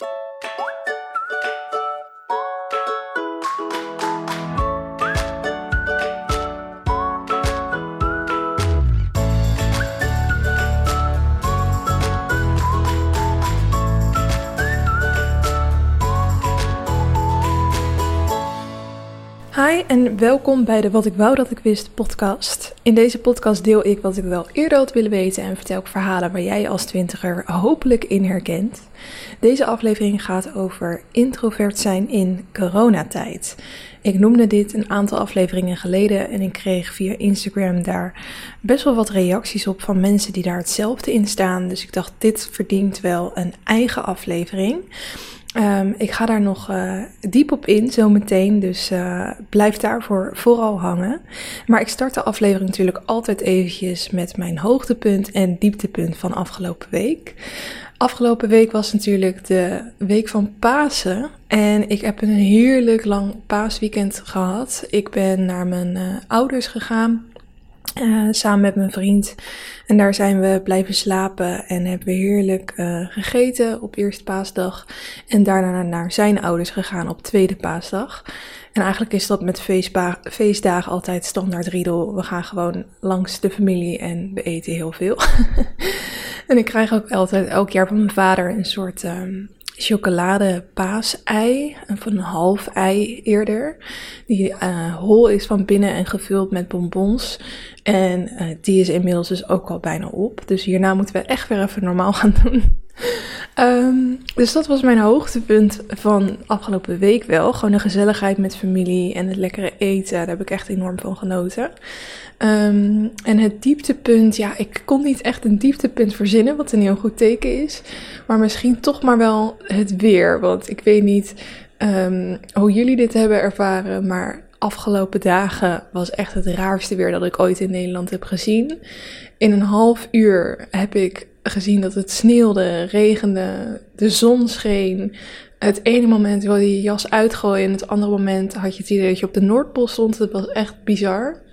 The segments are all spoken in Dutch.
you Hi en welkom bij de Wat ik wou dat ik wist podcast. In deze podcast deel ik wat ik wel eerder had willen weten en vertel ik verhalen waar jij als twintiger hopelijk in herkent. Deze aflevering gaat over introvert zijn in coronatijd. Ik noemde dit een aantal afleveringen geleden en ik kreeg via Instagram daar best wel wat reacties op van mensen die daar hetzelfde in staan. Dus ik dacht, dit verdient wel een eigen aflevering. Um, ik ga daar nog uh, diep op in zometeen, dus uh, blijf daarvoor vooral hangen. Maar ik start de aflevering natuurlijk altijd eventjes met mijn hoogtepunt en dieptepunt van afgelopen week. Afgelopen week was natuurlijk de week van Pasen en ik heb een heerlijk lang paasweekend gehad. Ik ben naar mijn uh, ouders gegaan uh, samen met mijn vriend. En daar zijn we blijven slapen en hebben we heerlijk uh, gegeten op eerste paasdag. En daarna naar zijn ouders gegaan op tweede paasdag. En eigenlijk is dat met feestdagen altijd standaard riedel. We gaan gewoon langs de familie en we eten heel veel. en ik krijg ook altijd elk jaar van mijn vader een soort um, chocolade paasei, van een half ei eerder. Die uh, hol is van binnen en gevuld met bonbons. En uh, die is inmiddels dus ook al bijna op. Dus hierna moeten we echt weer even normaal gaan doen. Um, dus dat was mijn hoogtepunt van afgelopen week wel. Gewoon de gezelligheid met familie en het lekkere eten. Daar heb ik echt enorm van genoten. Um, en het dieptepunt, ja, ik kon niet echt een dieptepunt verzinnen, wat een heel goed teken is. Maar misschien toch maar wel het weer. Want ik weet niet um, hoe jullie dit hebben ervaren, maar afgelopen dagen was echt het raarste weer dat ik ooit in Nederland heb gezien. In een half uur heb ik gezien dat het sneeuwde, regende, de zon scheen. Het ene moment wilde je je jas uitgooien en het andere moment had je het idee dat je op de Noordpool stond. Het was echt bizar.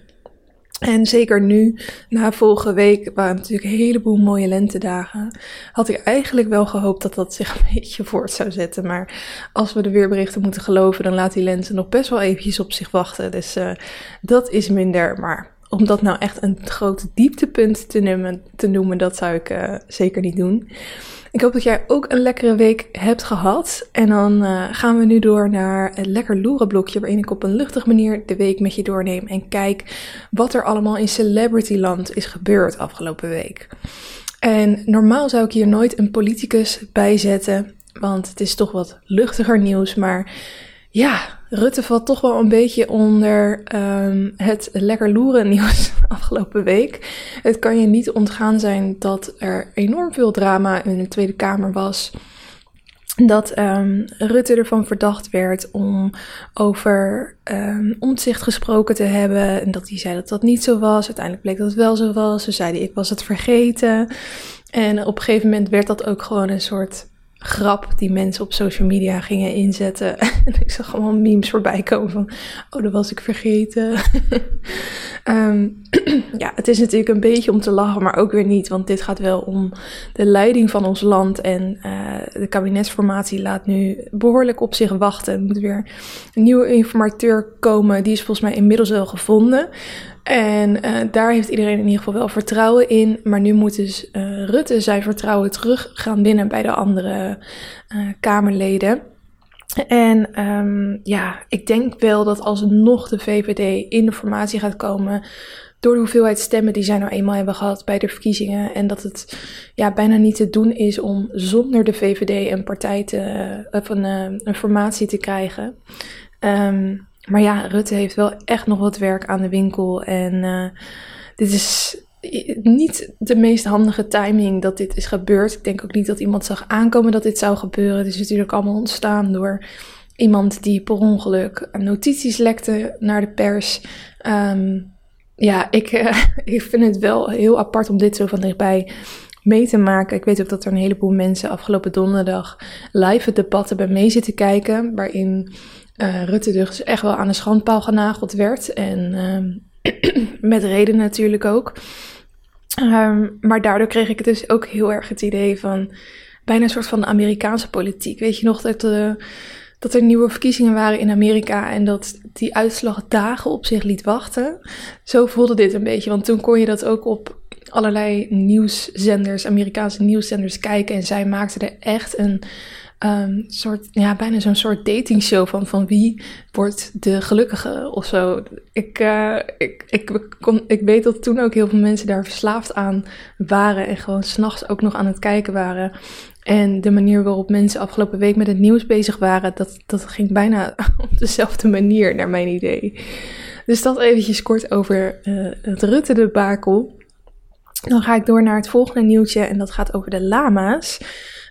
En zeker nu, na vorige week, waren natuurlijk een heleboel mooie lentedagen. Had ik eigenlijk wel gehoopt dat dat zich een beetje voort zou zetten. Maar als we de weerberichten moeten geloven, dan laat die lente nog best wel eventjes op zich wachten. Dus uh, dat is minder. Maar om dat nou echt een groot dieptepunt te noemen, te noemen dat zou ik uh, zeker niet doen. Ik hoop dat jij ook een lekkere week hebt gehad. En dan uh, gaan we nu door naar een lekker loerenblokje waarin ik op een luchtige manier de week met je doorneem en kijk wat er allemaal in Celebrityland is gebeurd afgelopen week. En normaal zou ik hier nooit een politicus bij zetten, want het is toch wat luchtiger nieuws. Maar ja, Rutte valt toch wel een beetje onder um, het lekker loeren nieuws afgelopen week. Het kan je niet ontgaan zijn dat er enorm veel drama in de Tweede Kamer was. Dat um, Rutte ervan verdacht werd om over um, omzicht gesproken te hebben. En dat hij zei dat dat niet zo was. Uiteindelijk bleek dat het wel zo was. Ze zeiden ik was het vergeten. En op een gegeven moment werd dat ook gewoon een soort grap die mensen op social media gingen inzetten. en ik zag allemaal memes voorbij komen van, oh, dat was ik vergeten. um, ja, het is natuurlijk een beetje om te lachen, maar ook weer niet, want dit gaat wel om de leiding van ons land en uh, de kabinetsformatie laat nu behoorlijk op zich wachten. Er moet weer een nieuwe informateur komen, die is volgens mij inmiddels wel gevonden. En uh, daar heeft iedereen in ieder geval wel vertrouwen in. Maar nu moet dus uh, Rutte zijn vertrouwen terug gaan winnen bij de andere uh, Kamerleden. En um, ja, ik denk wel dat als nog de VVD in de formatie gaat komen. Door de hoeveelheid stemmen die zij nou eenmaal hebben gehad bij de verkiezingen. En dat het ja, bijna niet te doen is om zonder de VVD een partij te, of een, een formatie te krijgen. Um, maar ja, Rutte heeft wel echt nog wat werk aan de winkel. En uh, dit is niet de meest handige timing dat dit is gebeurd. Ik denk ook niet dat iemand zag aankomen dat dit zou gebeuren. Het is natuurlijk allemaal ontstaan door iemand die per ongeluk notities lekte naar de pers. Um, ja, ik, uh, ik vind het wel heel apart om dit zo van dichtbij mee te maken. Ik weet ook dat er een heleboel mensen afgelopen donderdag live het debat hebben mee zitten kijken. Waarin uh, Rutte dus echt wel aan de schandpaal genageld werd. En uh, met reden natuurlijk ook. Um, maar daardoor kreeg ik dus ook heel erg het idee van... bijna een soort van Amerikaanse politiek. Weet je nog dat, de, dat er nieuwe verkiezingen waren in Amerika en dat die uitslag dagen op zich liet wachten? Zo voelde dit een beetje, want toen kon je dat ook op allerlei nieuwszenders, Amerikaanse nieuwszenders kijken en zij maakten er echt een um, soort, ja, bijna zo'n soort datingshow van, van wie wordt de gelukkige of zo. Ik, uh, ik, ik, kon, ik weet dat toen ook heel veel mensen daar verslaafd aan waren en gewoon s'nachts ook nog aan het kijken waren. En de manier waarop mensen afgelopen week met het nieuws bezig waren, dat, dat ging bijna op dezelfde manier, naar mijn idee. Dus dat eventjes kort over uh, het Rutte-debakel. Dan ga ik door naar het volgende nieuwtje en dat gaat over de lama's.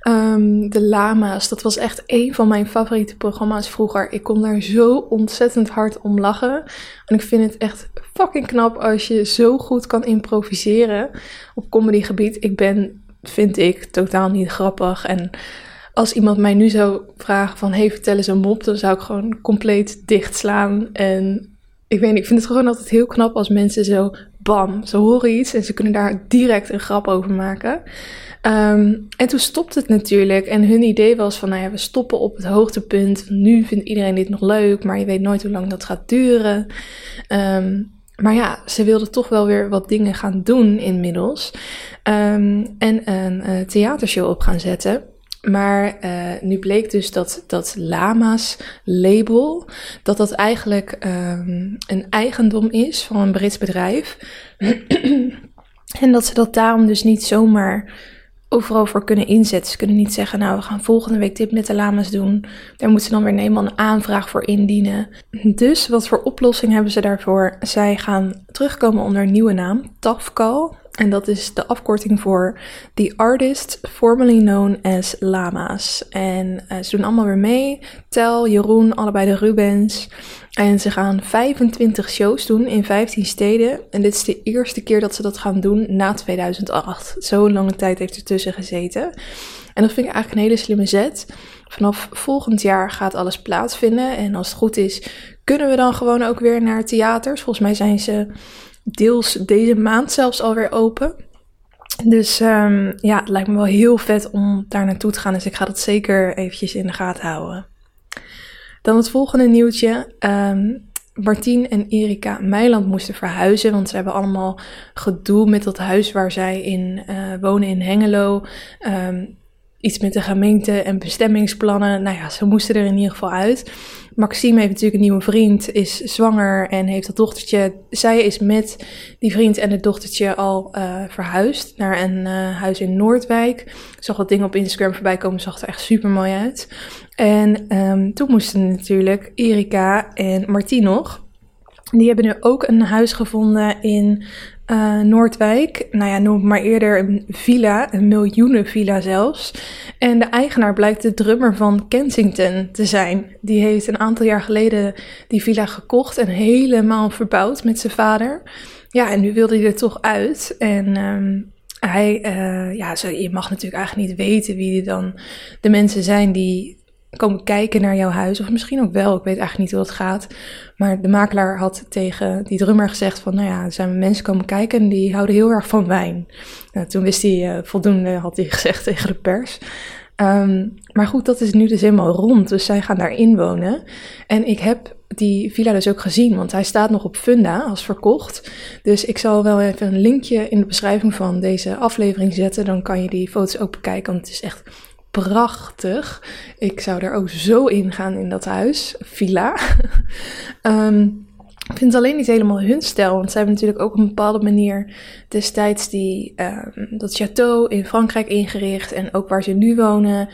Um, de Lama's, dat was echt een van mijn favoriete programma's vroeger. Ik kon daar zo ontzettend hard om lachen. En ik vind het echt fucking knap als je zo goed kan improviseren op comedygebied. Ik ben, vind ik, totaal niet grappig. En als iemand mij nu zou vragen van, hey, vertel eens een mop, dan zou ik gewoon compleet dichtslaan. En ik weet niet, ik vind het gewoon altijd heel knap als mensen zo, bam, ze horen iets en ze kunnen daar direct een grap over maken. Um, en toen stopte het natuurlijk. En hun idee was van, nou ja, we stoppen op het hoogtepunt. Nu vindt iedereen dit nog leuk, maar je weet nooit hoe lang dat gaat duren. Um, maar ja, ze wilden toch wel weer wat dingen gaan doen inmiddels. Um, en een uh, theatershow op gaan zetten. Maar uh, nu bleek dus dat dat Lama's label, dat dat eigenlijk um, een eigendom is van een Brits bedrijf. en dat ze dat daarom dus niet zomaar overal voor kunnen inzetten. Ze kunnen niet zeggen, nou, we gaan volgende week dit met de lama's doen. Daar moeten ze dan weer eenmaal een aanvraag voor indienen. Dus wat voor oplossing hebben ze daarvoor? Zij gaan terugkomen onder een nieuwe naam, Tafkal. En dat is de afkorting voor The Artist Formerly Known as Lama's. En uh, ze doen allemaal weer mee. Tel, Jeroen, allebei de Rubens. En ze gaan 25 shows doen in 15 steden. En dit is de eerste keer dat ze dat gaan doen na 2008. Zo'n lange tijd heeft er tussen gezeten. En dat vind ik eigenlijk een hele slimme zet. Vanaf volgend jaar gaat alles plaatsvinden. En als het goed is, kunnen we dan gewoon ook weer naar theaters. Volgens mij zijn ze deels deze maand zelfs alweer open. Dus um, ja, het lijkt me wel heel vet om daar naartoe te gaan. Dus ik ga dat zeker eventjes in de gaten houden. Dan het volgende nieuwtje. Um, Martien en Erika Meiland moesten verhuizen, want ze hebben allemaal gedoe met dat huis waar zij in uh, wonen in Hengelo. Um, iets met de gemeente en bestemmingsplannen. Nou ja, ze moesten er in ieder geval uit. Maxime heeft natuurlijk een nieuwe vriend, is zwanger en heeft dat dochtertje. Zij is met die vriend en het dochtertje al uh, verhuisd naar een uh, huis in Noordwijk. Ik zag wat dingen op Instagram voorbij komen, zag er echt super mooi uit. En um, toen moesten natuurlijk Erika en Martien nog. Die hebben nu ook een huis gevonden in uh, Noordwijk. Nou ja, noem maar eerder een villa, een miljoenen villa zelfs. En de eigenaar blijkt de drummer van Kensington te zijn. Die heeft een aantal jaar geleden die villa gekocht en helemaal verbouwd met zijn vader. Ja, en nu wilde hij er toch uit. En um, hij, uh, ja, je mag natuurlijk eigenlijk niet weten wie dan de mensen zijn die komen kijken naar jouw huis. Of misschien ook wel, ik weet eigenlijk niet hoe dat gaat. Maar de makelaar had tegen die drummer gezegd van... nou ja, er zijn mensen komen kijken en die houden heel erg van wijn. Nou, toen wist hij uh, voldoende, had hij gezegd tegen de pers. Um, maar goed, dat is nu dus helemaal rond. Dus zij gaan daar inwonen. En ik heb die villa dus ook gezien, want hij staat nog op Funda als verkocht. Dus ik zal wel even een linkje in de beschrijving van deze aflevering zetten. Dan kan je die foto's ook bekijken, want het is echt prachtig. Ik zou daar ook zo in gaan in dat huis, villa. um, ik vind het alleen niet helemaal hun stijl, want zij hebben natuurlijk ook op een bepaalde manier destijds die, um, dat château in Frankrijk ingericht en ook waar ze nu wonen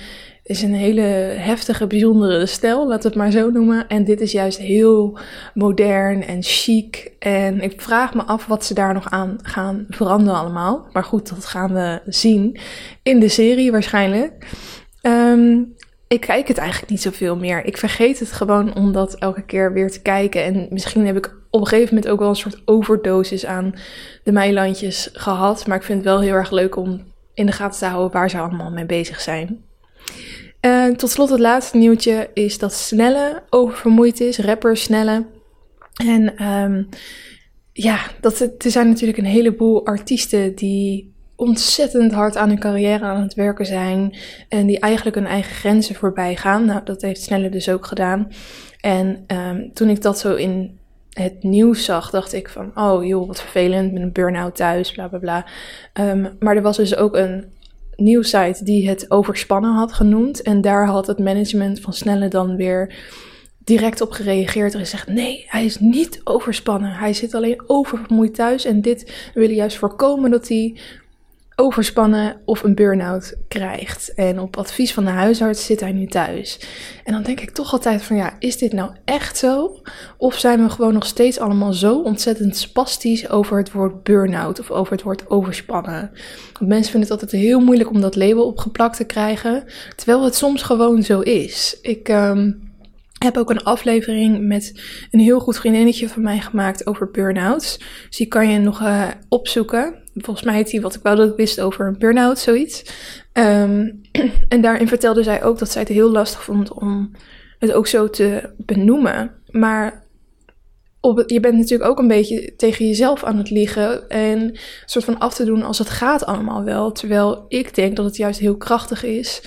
is een hele heftige, bijzondere stijl, laat het maar zo noemen. En dit is juist heel modern en chic. En ik vraag me af wat ze daar nog aan gaan veranderen allemaal. Maar goed, dat gaan we zien in de serie waarschijnlijk. Um, ik kijk het eigenlijk niet zoveel meer. Ik vergeet het gewoon om dat elke keer weer te kijken. En misschien heb ik op een gegeven moment ook wel een soort overdosis aan de Meilandjes gehad. Maar ik vind het wel heel erg leuk om in de gaten te houden waar ze allemaal mee bezig zijn. Uh, tot slot het laatste nieuwtje is dat Snelle oververmoeid is. Rapper Snelle. En um, ja, dat, er zijn natuurlijk een heleboel artiesten die ontzettend hard aan hun carrière aan het werken zijn. En die eigenlijk hun eigen grenzen voorbij gaan. Nou, dat heeft Snelle dus ook gedaan. En ehm, toen ik dat zo in het nieuws zag, dacht ik van, oh joh, wat vervelend, met een burn-out thuis, bla bla bla. Ehm, maar er was dus ook een nieuwsite die het overspannen had genoemd. En daar had het management van Snelle dan weer direct op gereageerd en gezegd: nee, hij is niet overspannen. Hij zit alleen oververmoeid thuis. En dit wil juist voorkomen dat hij overspannen of een burn-out krijgt. En op advies van de huisarts zit hij nu thuis. En dan denk ik toch altijd van ja, is dit nou echt zo? Of zijn we gewoon nog steeds allemaal zo ontzettend spastisch over het woord burn-out of over het woord overspannen? Mensen vinden het altijd heel moeilijk om dat label opgeplakt te krijgen, terwijl het soms gewoon zo is. Ik... Um, heb ook een aflevering met een heel goed vriendinnetje van mij gemaakt over burn-outs. Dus die kan je nog uh, opzoeken. Volgens mij heet die wat ik wel dat ik wist over een burn-out, zoiets. Um, en daarin vertelde zij ook dat zij het heel lastig vond om het ook zo te benoemen. Maar op, je bent natuurlijk ook een beetje tegen jezelf aan het liegen en een soort van af te doen als het gaat allemaal wel. Terwijl ik denk dat het juist heel krachtig is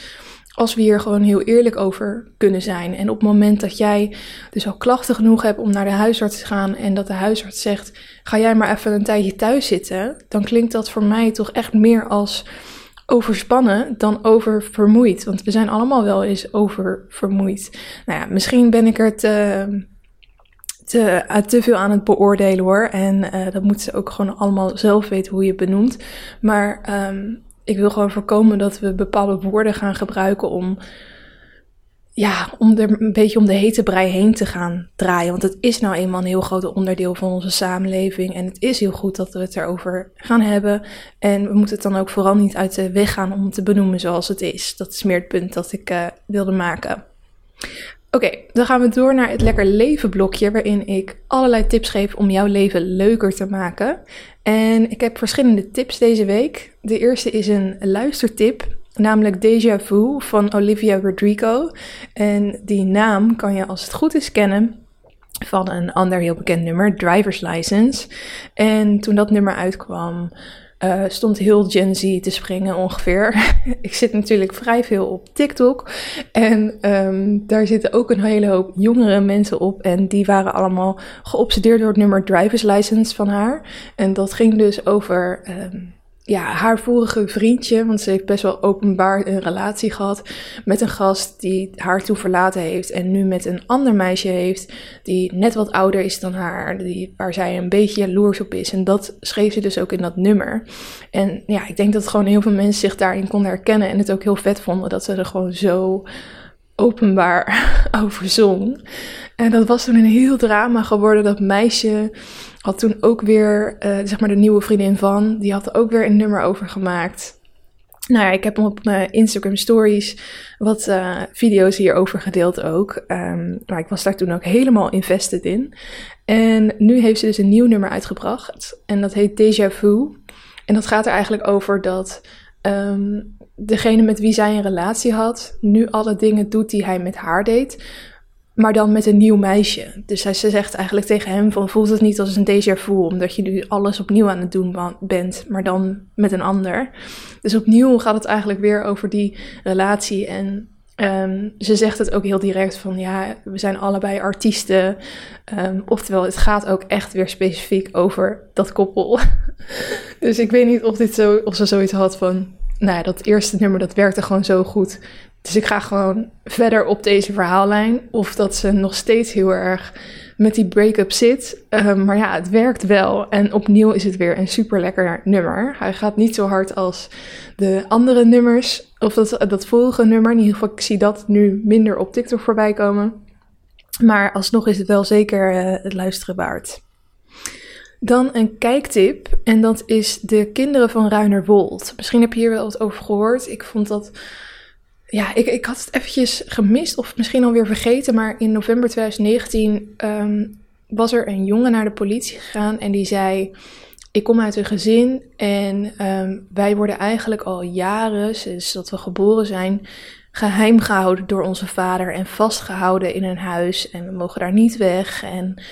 als we hier gewoon heel eerlijk over kunnen zijn. En op het moment dat jij dus al klachten genoeg hebt om naar de huisarts te gaan en dat de huisarts zegt: ga jij maar even een tijdje thuis zitten, dan klinkt dat voor mij toch echt meer als overspannen dan oververmoeid. Want we zijn allemaal wel eens oververmoeid. Nou ja, misschien ben ik er te. Te, te veel aan het beoordelen hoor. En uh, dat moeten ze ook gewoon allemaal zelf weten hoe je het benoemt. Maar um, ik wil gewoon voorkomen dat we bepaalde woorden gaan gebruiken om, ja, om er een beetje om de hete brei heen te gaan draaien. Want het is nou eenmaal een heel groot onderdeel van onze samenleving. En het is heel goed dat we het erover gaan hebben. En we moeten het dan ook vooral niet uit de weg gaan om het te benoemen zoals het is. Dat is meer het punt dat ik uh, wilde maken. Oké, dan gaan we door naar het lekker leven blokje, waarin ik allerlei tips geef om jouw leven leuker te maken. En ik heb verschillende tips deze week. De eerste is een luistertip, namelijk Deja Vu van Olivia Rodrigo. En die naam kan je als het goed is kennen van een ander heel bekend nummer, Driver's License. En toen dat nummer uitkwam, uh, stond heel Gen Z te springen ongeveer. ik zit natuurlijk vrij veel op TikTok. En um, daar zitten ook een hele hoop jongere mensen op. En die waren allemaal geobsedeerd door het nummer Driver's License van haar. En dat ging dus over um, ja, haar vorige vriendje, want ze heeft best wel openbaar een relatie gehad met een gast die haar toen verlaten heeft en nu met een ander meisje heeft die net wat ouder is dan haar, die, waar zij een beetje jaloers op is. En dat schreef ze dus ook in dat nummer. En ja, ik denk dat gewoon heel veel mensen zich daarin konden herkennen en het ook heel vet vonden dat ze er gewoon zo openbaar over zong. En dat was toen een heel drama geworden. Dat meisje had toen ook weer, uh, zeg maar de nieuwe vriendin van, die had er ook weer een nummer over gemaakt. Nou ja, ik heb op mijn Instagram stories wat uh, video's hierover gedeeld ook. Um, maar ik was daar toen ook helemaal invested in. En nu heeft ze dus een nieuw nummer uitgebracht. En dat heet Deja Vu. En dat gaat er eigenlijk over dat um, degene met wie zij een relatie had, nu alle dingen doet die hij met haar deed maar dan met een nieuw meisje. Dus zij, ze zegt eigenlijk tegen hem van voelt het niet als een déjà vu, omdat je nu alles opnieuw aan het doen bent, maar dan met een ander. Dus opnieuw gaat het eigenlijk weer over die relatie en um, ze zegt het ook heel direct van ja, we zijn allebei artiesten. Um, oftewel, het gaat ook echt weer specifiek over dat koppel. dus ik weet niet of, dit zo, of ze zoiets had van, nou ja, dat eerste nummer dat werkte gewoon zo goed. Dus ik ga gewoon verder op deze verhaallijn. Of dat ze nog steeds heel erg met die break-up zit. Um, maar ja, het werkt wel. En opnieuw is het weer een super lekker nummer. Hij gaat niet zo hard als de andere nummers. Of dat, dat vorige nummer. In ieder geval, ik zie dat nu minder op TikTok voorbij komen. Maar alsnog is het wel zeker uh, het luisteren waard. Dan een kijktip. En dat is de kinderen van Ruinerwold. Misschien heb je hier wel wat over gehoord. Ik vond dat ja, ik, ik had het eventjes gemist of misschien alweer vergeten, maar in november 2019 um, was er een jongen naar de politie gegaan en die zei: Ik kom uit een gezin en um, wij worden eigenlijk al jaren, sinds dat we geboren zijn, geheim gehouden door onze vader en vastgehouden in een huis en we mogen daar niet weg. En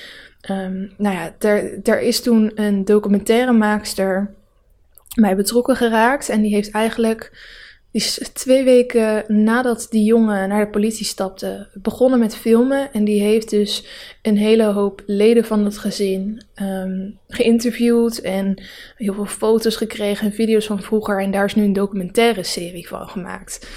um, nou ja, er, is toen een documentairemaakster mij betrokken geraakt. En die heeft eigenlijk is twee weken nadat die jongen naar de politie stapte, begonnen met filmen. En die heeft dus een hele hoop leden van het gezin um, geïnterviewd. En heel veel foto's gekregen en video's van vroeger. En daar is nu een documentaire serie van gemaakt.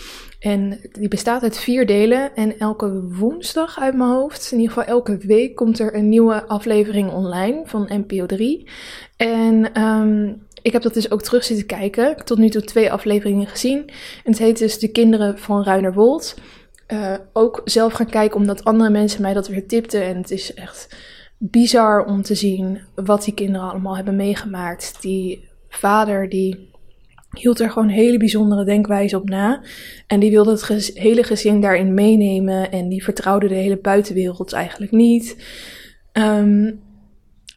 En die bestaat uit vier delen. En elke woensdag uit mijn hoofd, in ieder geval elke week, komt er een nieuwe aflevering online van NPO 3. En um, ik heb dat dus ook terug zitten kijken. Tot nu toe twee afleveringen gezien. En het heet dus De Kinderen van Ruinerwold. Uh, ook zelf gaan kijken omdat andere mensen mij dat weer tipten. En het is echt bizar om te zien wat die kinderen allemaal hebben meegemaakt. Die vader die hield er gewoon hele bijzondere denkwijze op na. En die wilde het hele gezin daarin meenemen. En die vertrouwde de hele buitenwereld eigenlijk niet. Um,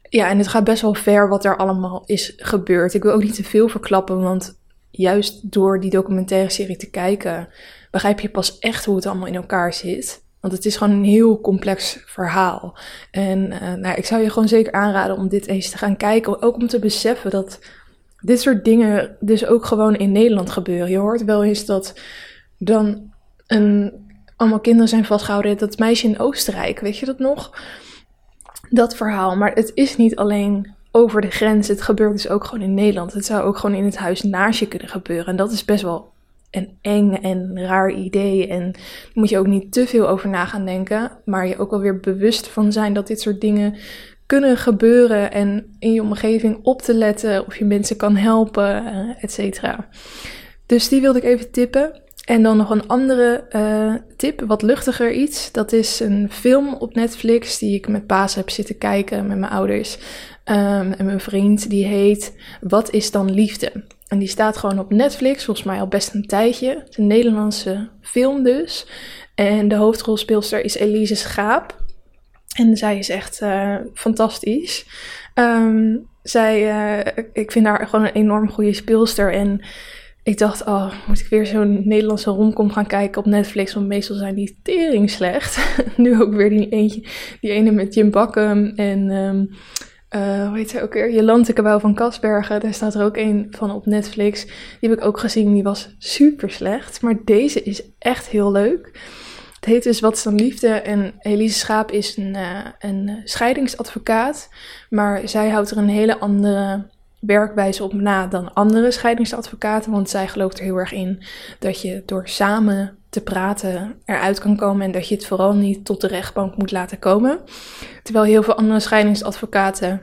ja, en het gaat best wel ver wat er allemaal is gebeurd. Ik wil ook niet te veel verklappen, want juist door die documentaire serie te kijken, begrijp je pas echt hoe het allemaal in elkaar zit. Want het is gewoon een heel complex verhaal. En uh, nou, ik zou je gewoon zeker aanraden om dit eens te gaan kijken. Ook om te beseffen dat dit soort dingen dus ook gewoon in Nederland gebeuren. Je hoort wel eens dat dan een, allemaal kinderen zijn vastgehouden. Dat meisje in Oostenrijk, weet je dat nog? Dat verhaal. Maar het is niet alleen over de grens. Het gebeurt dus ook gewoon in Nederland. Het zou ook gewoon in het huis naast je kunnen gebeuren. En dat is best wel een eng en raar idee. En daar moet je ook niet te veel over na gaan denken. Maar je ook wel weer bewust van zijn dat dit soort dingen kunnen gebeuren. En in je omgeving op te letten of je mensen kan helpen, eh, et cetera. Dus die wilde ik even tippen. En dan nog een andere uh, tip, wat luchtiger iets. Dat is een film op Netflix die ik met Paas heb zitten kijken met mijn ouders um, en mijn vriend. Die heet Wat is dan liefde? En die staat gewoon op Netflix, volgens mij al best een tijdje. Het is een Nederlandse film dus. En de hoofdrolspeelster is Elise Schaap. En zij is echt uh, fantastisch. Um, zij, uh, ik vind haar gewoon een enorm goede speelster. En ik dacht, oh, moet ik weer zo'n Nederlandse romcom gaan kijken op Netflix? Want meestal zijn die tering slecht. nu ook weer die, eentje, die ene met Jim Bakken en... Um, uh, hoe heet hij ook weer? Jolante Kabouw van Kasbergen. Daar staat er ook een van op Netflix. Die heb ik ook gezien. Die was super slecht. Maar deze is echt heel leuk. Het heet dus Wat is dan liefde? En Elise Schaap is een, uh, een scheidingsadvocaat. Maar zij houdt er een hele andere werkwijze op na dan andere scheidingsadvocaten. Want zij gelooft er heel erg in dat je door samen te praten eruit kan komen. En dat je het vooral niet tot de rechtbank moet laten komen. Terwijl heel veel andere scheidingsadvocaten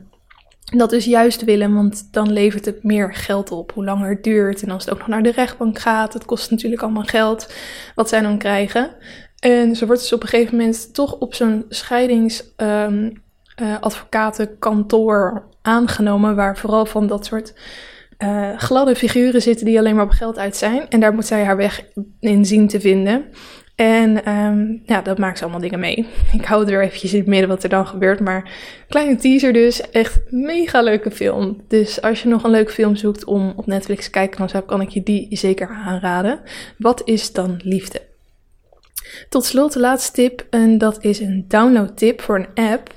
dat dus juist willen, want dan levert het meer geld op hoe langer het duurt. En als het ook nog naar de rechtbank gaat, het kost natuurlijk allemaal geld wat zij dan krijgen. En ze wordt dus op een gegeven moment toch op zo'n scheidingsadvocatenkantoor um, uh, aangenomen, waar vooral van dat soort uh, gladde figuren zitten die alleen maar op geld uit zijn. En daar moet zij haar weg in zien te vinden. En um, ja, dat maakt ze allemaal dingen mee. Ik hou het weer eventjes in het midden wat er dan gebeurt. Maar kleine teaser dus. Echt mega leuke film. Dus als je nog een leuke film zoekt om op Netflix te kijken, dan zou, kan ik je die zeker aanraden. Wat is dan liefde? Tot slot de laatste tip. En dat is een download tip voor een app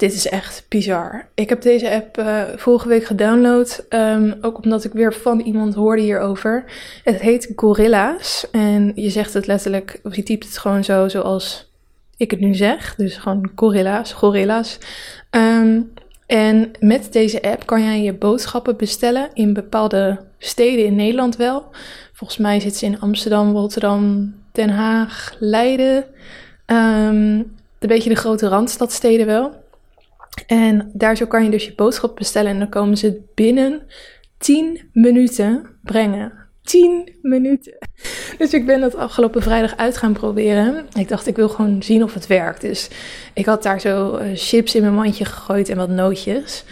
dit is echt bizar. Ik heb deze app uh, vorige week gedownload. Um, ook omdat ik weer van iemand hoorde hierover. Het heet Gorilla's. En je zegt het letterlijk, of je typt het gewoon zo zoals ik het nu zeg. Dus gewoon Gorilla's, Gorilla's. Um, en met deze app kan jij je boodschappen bestellen in bepaalde steden in Nederland wel. Volgens mij zit ze in Amsterdam, Rotterdam, Den Haag, Leiden. Um, een beetje de grote randstadsteden wel. En daar zo kan je dus je boodschap bestellen en dan komen ze binnen 10 minuten brengen. 10 minuten. Dus ik ben dat afgelopen vrijdag uit gaan proberen. Ik dacht, ik wil gewoon zien of het werkt. Dus ik had daar zo uh, chips in mijn mandje gegooid en wat nootjes.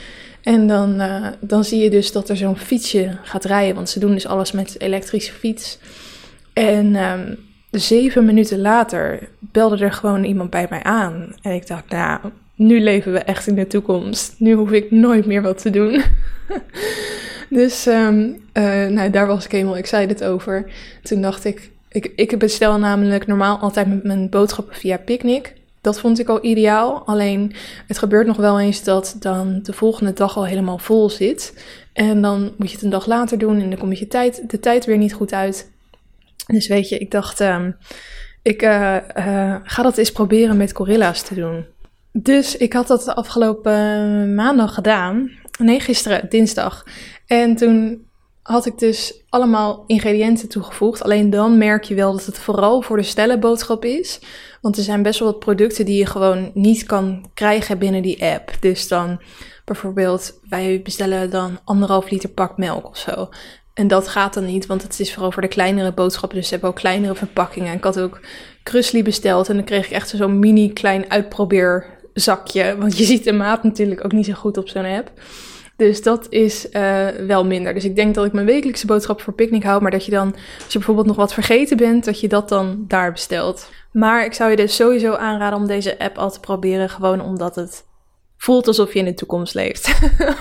En dan, uh, dan zie je dus dat er zo'n fietsje gaat rijden. Want ze doen dus alles met elektrische fiets. En um, zeven minuten later belde er gewoon iemand bij mij aan. En ik dacht, nou, nu leven we echt in de toekomst. Nu hoef ik nooit meer wat te doen. dus um, uh, nou, daar was ik helemaal excited over. Toen dacht ik, ik, ik bestel namelijk normaal altijd met mijn boodschappen via Picnic. Dat vond ik al ideaal. Alleen het gebeurt nog wel eens dat dan de volgende dag al helemaal vol zit. En dan moet je het een dag later doen en dan kom je tijd, de tijd weer niet goed uit. Dus weet je, ik dacht, um, ik uh, uh, ga dat eens proberen met gorilla's te doen. Dus ik had dat de afgelopen maandag gedaan. Nee, gisteren, dinsdag. En toen had ik dus allemaal ingrediënten toegevoegd. Alleen dan merk je wel dat het vooral voor de stellenboodschap is. Want er zijn best wel wat producten die je gewoon niet kan krijgen binnen die app. Dus dan bijvoorbeeld, wij bestellen dan anderhalf liter pak melk of zo. En dat gaat dan niet, want het is vooral voor de kleinere boodschappen. Dus ze hebben ook kleinere verpakkingen. Ik had ook Krusli besteld en dan kreeg ik echt zo'n mini klein uitprobeerzakje. Want je ziet de maat natuurlijk ook niet zo goed op zo'n app. Dus dat is uh, wel minder. Dus ik denk dat ik mijn wekelijkse boodschap voor picknick hou. Maar dat je dan, als je bijvoorbeeld nog wat vergeten bent, dat je dat dan daar bestelt. Maar ik zou je dus sowieso aanraden om deze app al te proberen. Gewoon omdat het voelt alsof je in de toekomst leeft.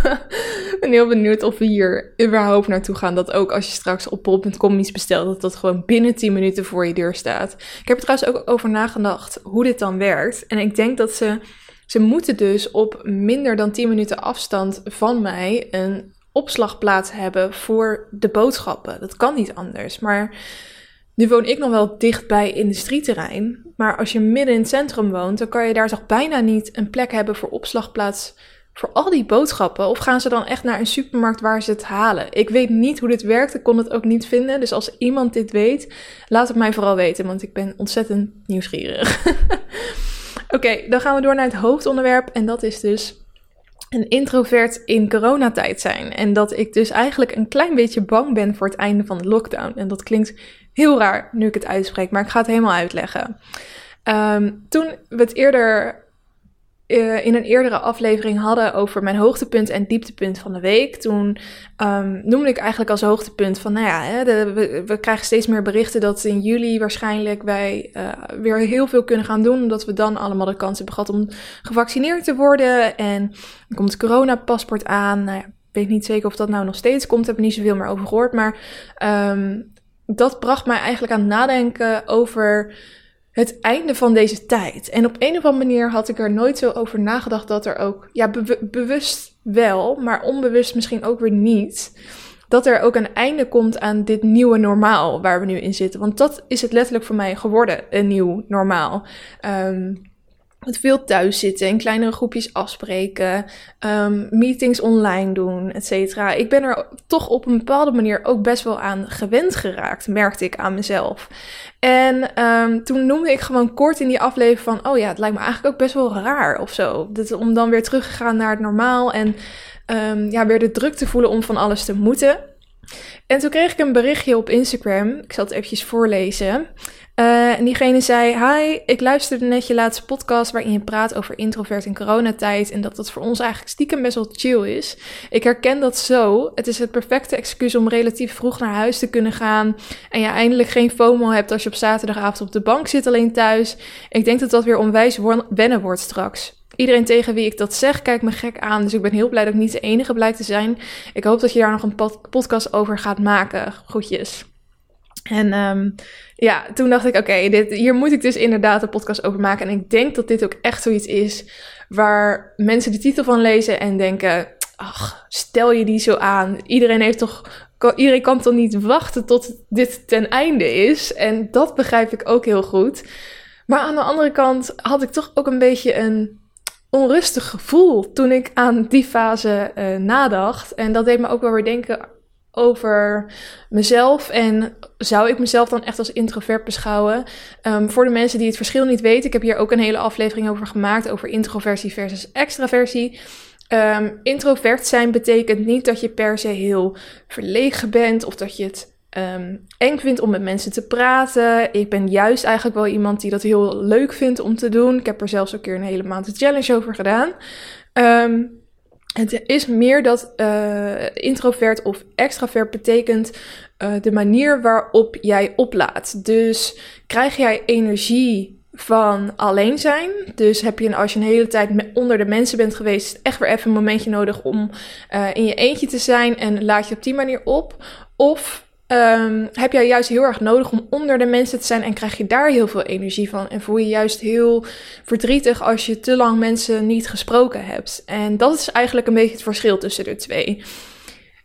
ik ben heel benieuwd of we hier überhaupt naartoe gaan. Dat ook als je straks op bol.com iets bestelt, dat dat gewoon binnen 10 minuten voor je deur staat. Ik heb er trouwens ook over nagedacht hoe dit dan werkt. En ik denk dat ze ze moeten dus op minder dan 10 minuten afstand van mij een opslagplaats hebben voor de boodschappen. Dat kan niet anders. Maar nu woon ik nog wel dicht bij industrieterrein. Maar als je midden in het centrum woont, dan kan je daar toch bijna niet een plek hebben voor opslagplaats voor al die boodschappen? Of gaan ze dan echt naar een supermarkt waar ze het halen? Ik weet niet hoe dit werkt. Ik kon het ook niet vinden. Dus als iemand dit weet, laat het mij vooral weten. Want ik ben ontzettend nieuwsgierig. Oké, dan gaan we door naar het hoofdonderwerp. En dat is dus een introvert in coronatijd zijn. En dat ik dus eigenlijk een klein beetje bang ben voor het einde van de lockdown. En dat klinkt heel raar nu ik het uitspreek, maar ik ga het helemaal uitleggen. Um, toen we het eerder uh, in een eerdere aflevering hadden over mijn hoogtepunt en dieptepunt van de week. Toen um, noemde ik eigenlijk als hoogtepunt van, nou ja, hè, we, krijgen steeds meer berichten dat in juli waarschijnlijk wij uh, weer heel veel kunnen gaan doen. Omdat we dan allemaal de kans hebben gehad om gevaccineerd te worden. En dan komt het coronapaspoort aan. Nou ja, ik weet niet zeker of dat nou nog steeds komt. Ik heb er niet zoveel meer over gehoord. Maar um, dat bracht mij eigenlijk aan het nadenken over het einde van deze tijd. En op een of andere manier had ik er nooit zo over nagedacht dat er ook, ja, bewust wel, maar onbewust misschien ook weer niet, dat er ook een einde komt aan dit nieuwe normaal waar we nu in zitten. Want dat is het letterlijk voor mij geworden, een nieuw normaal. Um, met veel thuis zitten, in kleinere groepjes afspreken, um, meetings online doen, et cetera. Ik ben er toch op een bepaalde manier ook best wel aan gewend geraakt, merkte ik aan mezelf. En um, toen noemde ik gewoon kort in die aflevering van, oh ja, het lijkt me eigenlijk ook best wel raar of zo. Om dan weer terug te gaan naar het normaal en um, ja, weer de druk te voelen om van alles te moeten. En toen kreeg ik een berichtje op Instagram. Ik zal het eventjes voorlezen. Uh, en diegene zei: Hi, ik luisterde net je laatste podcast waarin je praat over introvert in coronatijd. En dat dat voor ons eigenlijk stiekem best wel chill is. Ik herken dat zo. Het is het perfecte excuus om relatief vroeg naar huis te kunnen gaan. En je eindelijk geen FOMO hebt als je op zaterdagavond op de bank zit alleen thuis. Ik denk dat dat weer onwijs wennen wordt straks. Iedereen tegen wie ik dat zeg, kijkt me gek aan. Dus ik ben heel blij dat ik niet de enige blijkt te zijn. Ik hoop dat je daar nog een podcast over gaat maken. Groetjes. En um, ja, toen dacht ik, oké, hier moet ik dus inderdaad een podcast over maken. En ik denk dat dit ook echt zoiets is waar mensen de titel van lezen en denken, ach, stel je die zo aan. Iedereen heeft toch, iedereen kan toch niet wachten tot dit ten einde is. En dat begrijp ik ook heel goed. Maar aan de andere kant had ik toch ook een beetje een onrustig gevoel toen ik aan die fase uh, nadacht. En dat deed me ook wel weer denken over mezelf en zou ik mezelf dan echt als introvert beschouwen? Um, voor de mensen die het verschil niet weten, ik heb hier ook een hele aflevering over gemaakt over introversie versus extraversie. Um, introvert zijn betekent niet dat je per se heel verlegen bent of dat je het um, eng vindt om met mensen te praten. Ik ben juist eigenlijk wel iemand die dat heel leuk vindt om te doen. Ik heb er zelfs een keer een hele maand een challenge over gedaan. Het is meer dat uh, introvert of extravert betekent uh, de manier waarop jij oplaadt. Dus krijg jij energie van alleen zijn. Dus heb je, als je een hele tijd onder de mensen bent geweest, echt weer even een momentje nodig om uh, in je eentje te zijn en laat je op die manier op. Of um, heb jij juist heel erg nodig om onder de mensen te zijn en krijg je daar heel veel energie van. En voel je juist heel verdrietig als je te lang mensen niet gesproken hebt. En dat is eigenlijk een beetje het verschil tussen de twee.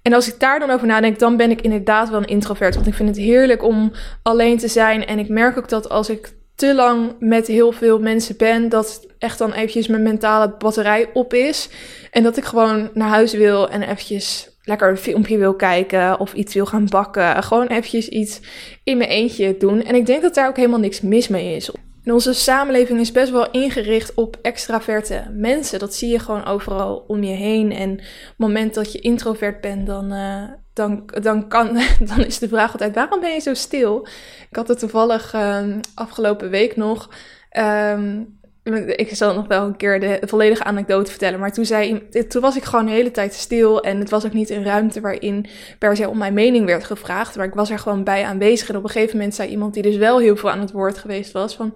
En als ik daar dan over nadenk, dan ben ik inderdaad wel een introvert. Want ik vind het heerlijk om alleen te zijn. En ik merk ook dat als ik te lang met heel veel mensen ben, dat echt dan eventjes mijn mentale batterij op is. En dat ik gewoon naar huis wil en eventjes lekker een filmpje wil kijken of iets wil gaan bakken. Gewoon eventjes iets in mijn eentje doen. En ik denk dat daar ook helemaal niks mis mee is. Onze samenleving is best wel ingericht op extraverte mensen. Dat zie je gewoon overal om je heen. En op het moment dat je introvert bent, dan, uh, dan, dan, kan, dan is de vraag altijd: waarom ben je zo stil? Ik had het toevallig uh, afgelopen week nog. Um, ik zal nog wel een keer de volledige anekdote vertellen. Maar toen, zei, toen was ik gewoon de hele tijd stil. En het was ook niet een ruimte waarin per se om mijn mening werd gevraagd. Maar ik was er gewoon bij aanwezig. En op een gegeven moment zei iemand die dus wel heel veel aan het woord geweest was: van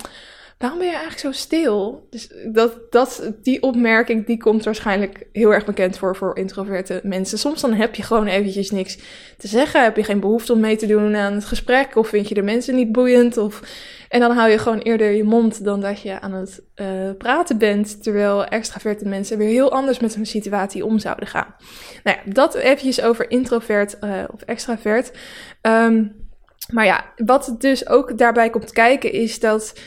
waarom ben je eigenlijk zo stil? Dus dat, dat, die opmerking die komt waarschijnlijk heel erg bekend voor voor introverte mensen. Soms dan heb je gewoon eventjes niks te zeggen. Heb je geen behoefte om mee te doen aan het gesprek. Of vind je de mensen niet boeiend. Of en dan hou je gewoon eerder je mond dan dat je aan het uh, praten bent. Terwijl extraverte mensen weer heel anders met hun situatie om zouden gaan. Nou ja, dat eventjes over introvert uh, of extravert. Um, maar ja, wat dus ook daarbij komt kijken is dat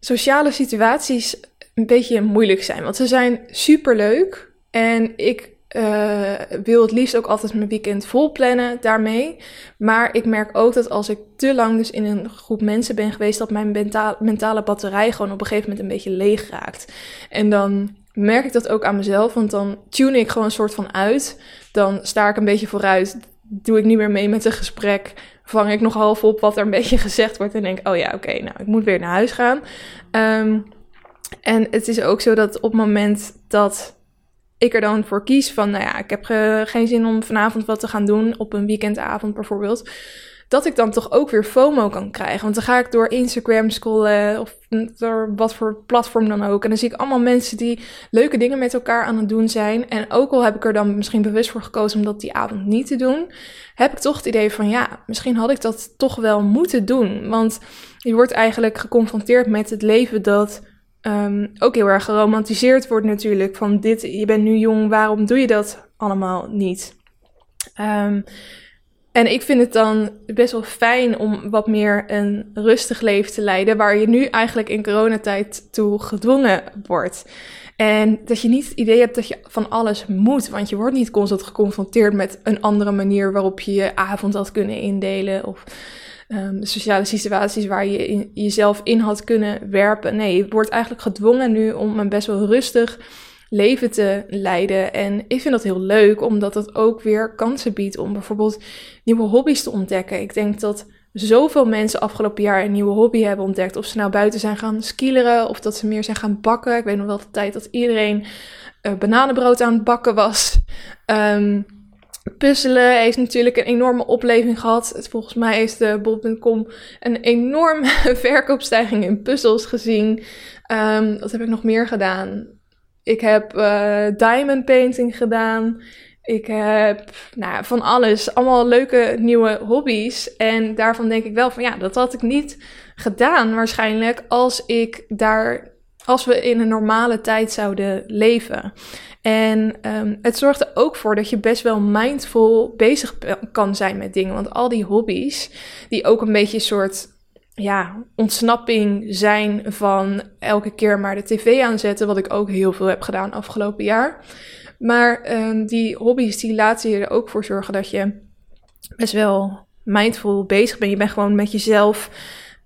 sociale situaties een beetje moeilijk zijn. Want ze zijn super leuk. En ik uh, wil het liefst ook altijd mijn weekend vol plannen daarmee. Maar ik merk ook dat als ik te lang dus in een groep mensen ben geweest, dat mijn mentale batterij gewoon op een gegeven moment een beetje leeg raakt. En dan merk ik dat ook aan mezelf, want dan tune ik gewoon een soort van uit. Dan sta ik een beetje vooruit, doe ik niet meer mee met een gesprek. Vang ik nog half op wat er een beetje gezegd wordt en denk, oh ja, oké, nou, ik moet weer naar huis gaan. Um, en het is ook zo dat op het moment dat ik er dan voor kies van, nou ja, ik heb geen zin om vanavond wat te gaan doen, op een weekendavond bijvoorbeeld, dat ik dan toch ook weer FOMO kan krijgen. Want dan ga ik door Instagram scrollen of door wat voor platform dan ook. En dan zie ik allemaal mensen die leuke dingen met elkaar aan het doen zijn. En ook al heb ik er dan misschien bewust voor gekozen om dat die avond niet te doen, heb ik toch het idee van, ja, misschien had ik dat toch wel moeten doen. Want je wordt eigenlijk geconfronteerd met het leven dat um, ook heel erg geromantiseerd wordt natuurlijk. Van dit, je bent nu jong, waarom doe je dat allemaal niet? Um, en ik vind het dan best wel fijn om wat meer een rustig leven te leiden, waar je nu eigenlijk in coronatijd toe gedwongen wordt. En dat je niet het idee hebt dat je van alles moet, want je wordt niet constant geconfronteerd met een andere manier waarop je je avond had kunnen indelen of um, sociale situaties waar je jezelf in had kunnen werpen. Nee, je wordt eigenlijk gedwongen nu om een best wel rustig leven te leiden. En ik vind dat heel leuk, omdat het ook weer kansen biedt om bijvoorbeeld nieuwe hobby's te ontdekken. Ik denk dat zoveel mensen afgelopen jaar een nieuwe hobby hebben ontdekt. Of ze nou buiten zijn gaan skileren of dat ze meer zijn gaan bakken. Ik weet nog wel de tijd dat iedereen uh, bananenbrood aan het bakken was. Um, Puzzelen heeft natuurlijk een enorme opleving gehad. Volgens mij heeft de bol.com een enorme verkoopstijging in puzzels gezien. Um, wat heb ik nog meer gedaan? Ik heb uh, diamond painting gedaan. Ik heb nou, van alles. Allemaal leuke nieuwe hobby's. En daarvan denk ik wel van ja, dat had ik niet gedaan waarschijnlijk als ik daar. Als we in een normale tijd zouden leven. En um, het zorgt er ook voor dat je best wel mindful bezig kan zijn met dingen. Want al die hobby's, die ook een beetje een soort ja, ontsnapping zijn van elke keer maar de tv aanzetten, wat ik ook heel veel heb gedaan afgelopen jaar. Maar um, die hobby's die laten je er ook voor zorgen dat je best wel mindful bezig bent. Je bent gewoon met jezelf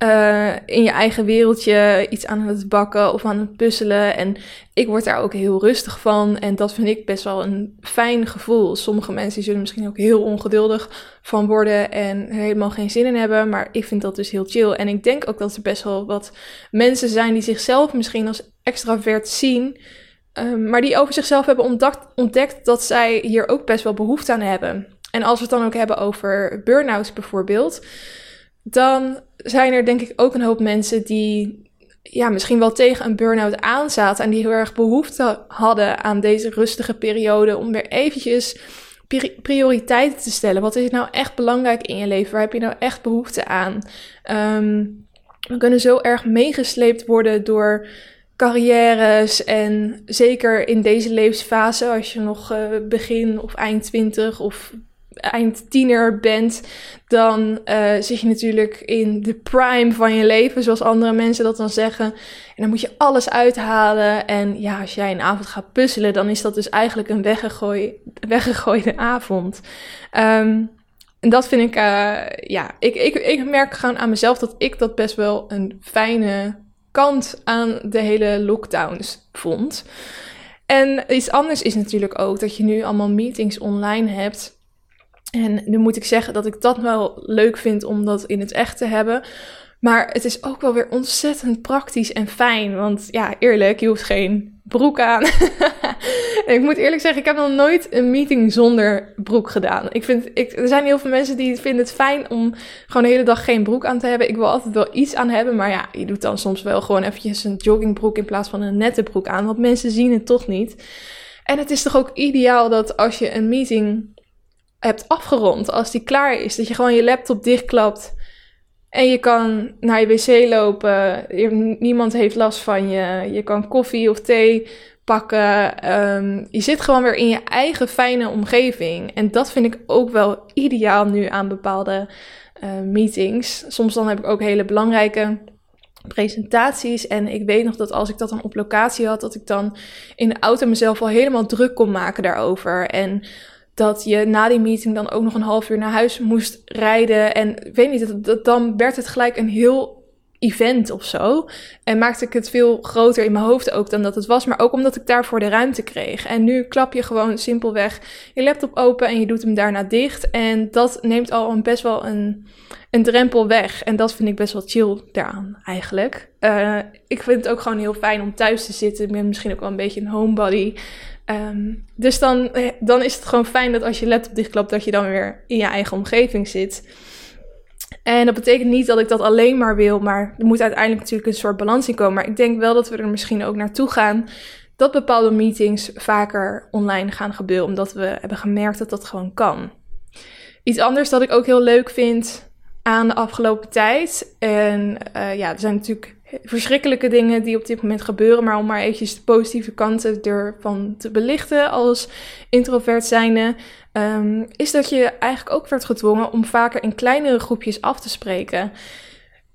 uh, in je eigen wereldje iets aan het bakken of aan het puzzelen. En ik word daar ook heel rustig van. En dat vind ik best wel een fijn gevoel. Sommige mensen zullen misschien ook heel ongeduldig van worden en helemaal geen zin in hebben. Maar ik vind dat dus heel chill. En ik denk ook dat er best wel wat mensen zijn die zichzelf misschien als extravert zien. Um, maar die over zichzelf hebben ontdekt, ontdekt dat zij hier ook best wel behoefte aan hebben. En als we het dan ook hebben over burn-outs bijvoorbeeld dan zijn er denk ik ook een hoop mensen die ja, misschien wel tegen een burn-out aanzaten en die heel erg behoefte hadden aan deze rustige periode om weer eventjes prioriteiten te stellen. Wat is nou echt belangrijk in je leven? Waar heb je nou echt behoefte aan? Ehm, we kunnen zo erg meegesleept worden door carrières en zeker in deze levensfase, als je nog uh, begin of eind twintig of eind tiener bent, dan uh, zit je natuurlijk in de prime van je leven, zoals andere mensen dat dan zeggen. En dan moet je alles uithalen. En ja, als jij een avond gaat puzzelen, dan is dat dus eigenlijk een weggegooi, weggegooide avond. Um, en dat vind ik, uh, ja, ik, ik, ik merk gewoon aan mezelf dat ik dat best wel een fijne kant aan de hele lockdowns vond. En iets anders is natuurlijk ook dat je nu allemaal meetings online hebt. En nu moet ik zeggen dat ik dat wel leuk vind om dat in het echt te hebben. Maar het is ook wel weer ontzettend praktisch en fijn. Want ja, eerlijk, je hoeft geen broek aan. en ik moet eerlijk zeggen, ik heb nog nooit een meeting zonder broek gedaan. Ik vind, ik, er zijn heel veel mensen die vinden het fijn om gewoon de hele dag geen broek aan te hebben. Ik wil altijd wel iets aan hebben. Maar ja, je doet dan soms wel gewoon eventjes een joggingbroek in plaats van een nette broek aan. Want mensen zien het toch niet. En het is toch ook ideaal dat als je een meeting hebt afgerond, als die klaar is, dat je gewoon je laptop dichtklapt en je kan naar je wc lopen, niemand heeft last van je, je kan koffie of thee pakken. Ehm, je zit gewoon weer in je eigen fijne omgeving. En dat vind ik ook wel ideaal nu aan bepaalde uh, meetings. Soms dan heb ik ook hele belangrijke presentaties. En ik weet nog dat als ik dat dan op locatie had, dat ik dan in de auto mezelf al helemaal druk kon maken daarover. En dat je na die meeting dan ook nog een half uur naar huis moest rijden. En weet niet, dat, dan werd het gelijk een heel event of zo. En maakte ik het veel groter in mijn hoofd ook dan dat het was. Maar ook omdat ik daarvoor de ruimte kreeg. En nu klap je gewoon simpelweg je laptop open en je doet hem daarna dicht. En dat neemt al een, best wel een, een drempel weg. En dat vind ik best wel chill daaraan eigenlijk. Uh, ik vind het ook gewoon heel fijn om thuis te zitten. Ik ben misschien ook wel een beetje een homebody. Um, dus dan, eh, dan is het gewoon fijn dat als je laptop dichtklapt, dat je dan weer in je eigen omgeving zit. En dat betekent niet dat ik dat alleen maar wil, maar er moet uiteindelijk natuurlijk een soort balans in komen. Maar ik denk wel dat we er misschien ook naartoe gaan dat bepaalde meetings vaker online gaan gebeuren, omdat we hebben gemerkt dat dat gewoon kan. Iets anders dat ik ook heel leuk vind aan de afgelopen tijd. En uh, ja, er zijn natuurlijk verschrikkelijke dingen die op dit moment gebeuren. Maar om maar eventjes de positieve kanten ervan te belichten als introvert zijnde, um, is dat je eigenlijk ook werd gedwongen om vaker in kleinere groepjes af te spreken.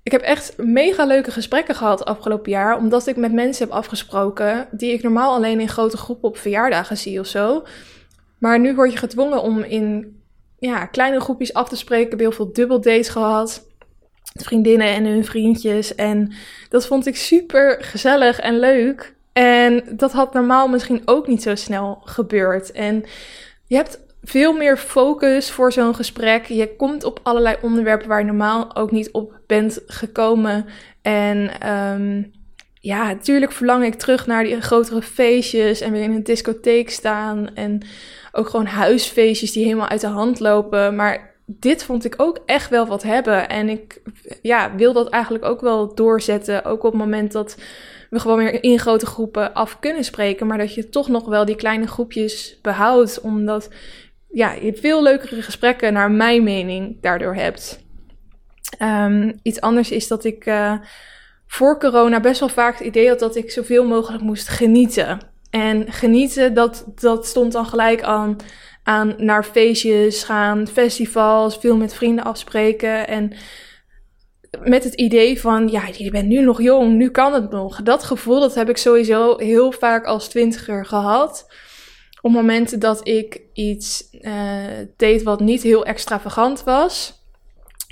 Ik heb echt mega leuke gesprekken gehad afgelopen jaar, omdat ik met mensen heb afgesproken die ik normaal alleen in grote groepen op verjaardagen zie of zo. Maar nu word je gedwongen om in ja, kleine groepjes af te spreken. Ik heb heel veel dubbeldates gehad vriendinnen en hun vriendjes. En dat vond ik super gezellig en leuk. En dat had normaal misschien ook niet zo snel gebeurd. En je hebt veel meer focus voor zo'n gesprek. Je komt op allerlei onderwerpen waar je normaal ook niet op bent gekomen. En um, ja, natuurlijk verlang ik terug naar die grotere feestjes en weer in een discotheek staan. En ook gewoon huisfeestjes die helemaal uit de hand lopen. Maar dit vond ik ook echt wel wat hebben. En ik ja, wil dat eigenlijk ook wel doorzetten. Ook op het moment dat we gewoon weer in grote groepen af kunnen spreken. Maar dat je toch nog wel die kleine groepjes behoudt. Omdat ja, je veel leukere gesprekken, naar mijn mening, daardoor hebt. Um, iets anders is dat ik uh, voor corona best wel vaak het idee had dat ik zoveel mogelijk moest genieten. En genieten, dat, dat stond dan gelijk aan aan naar feestjes gaan, festivals, veel met vrienden afspreken. En met het idee van, ja, je bent nu nog jong, nu kan het nog. Dat gevoel, dat heb ik sowieso heel vaak als twintiger gehad. Op momenten dat ik iets uh, deed wat niet heel extravagant was,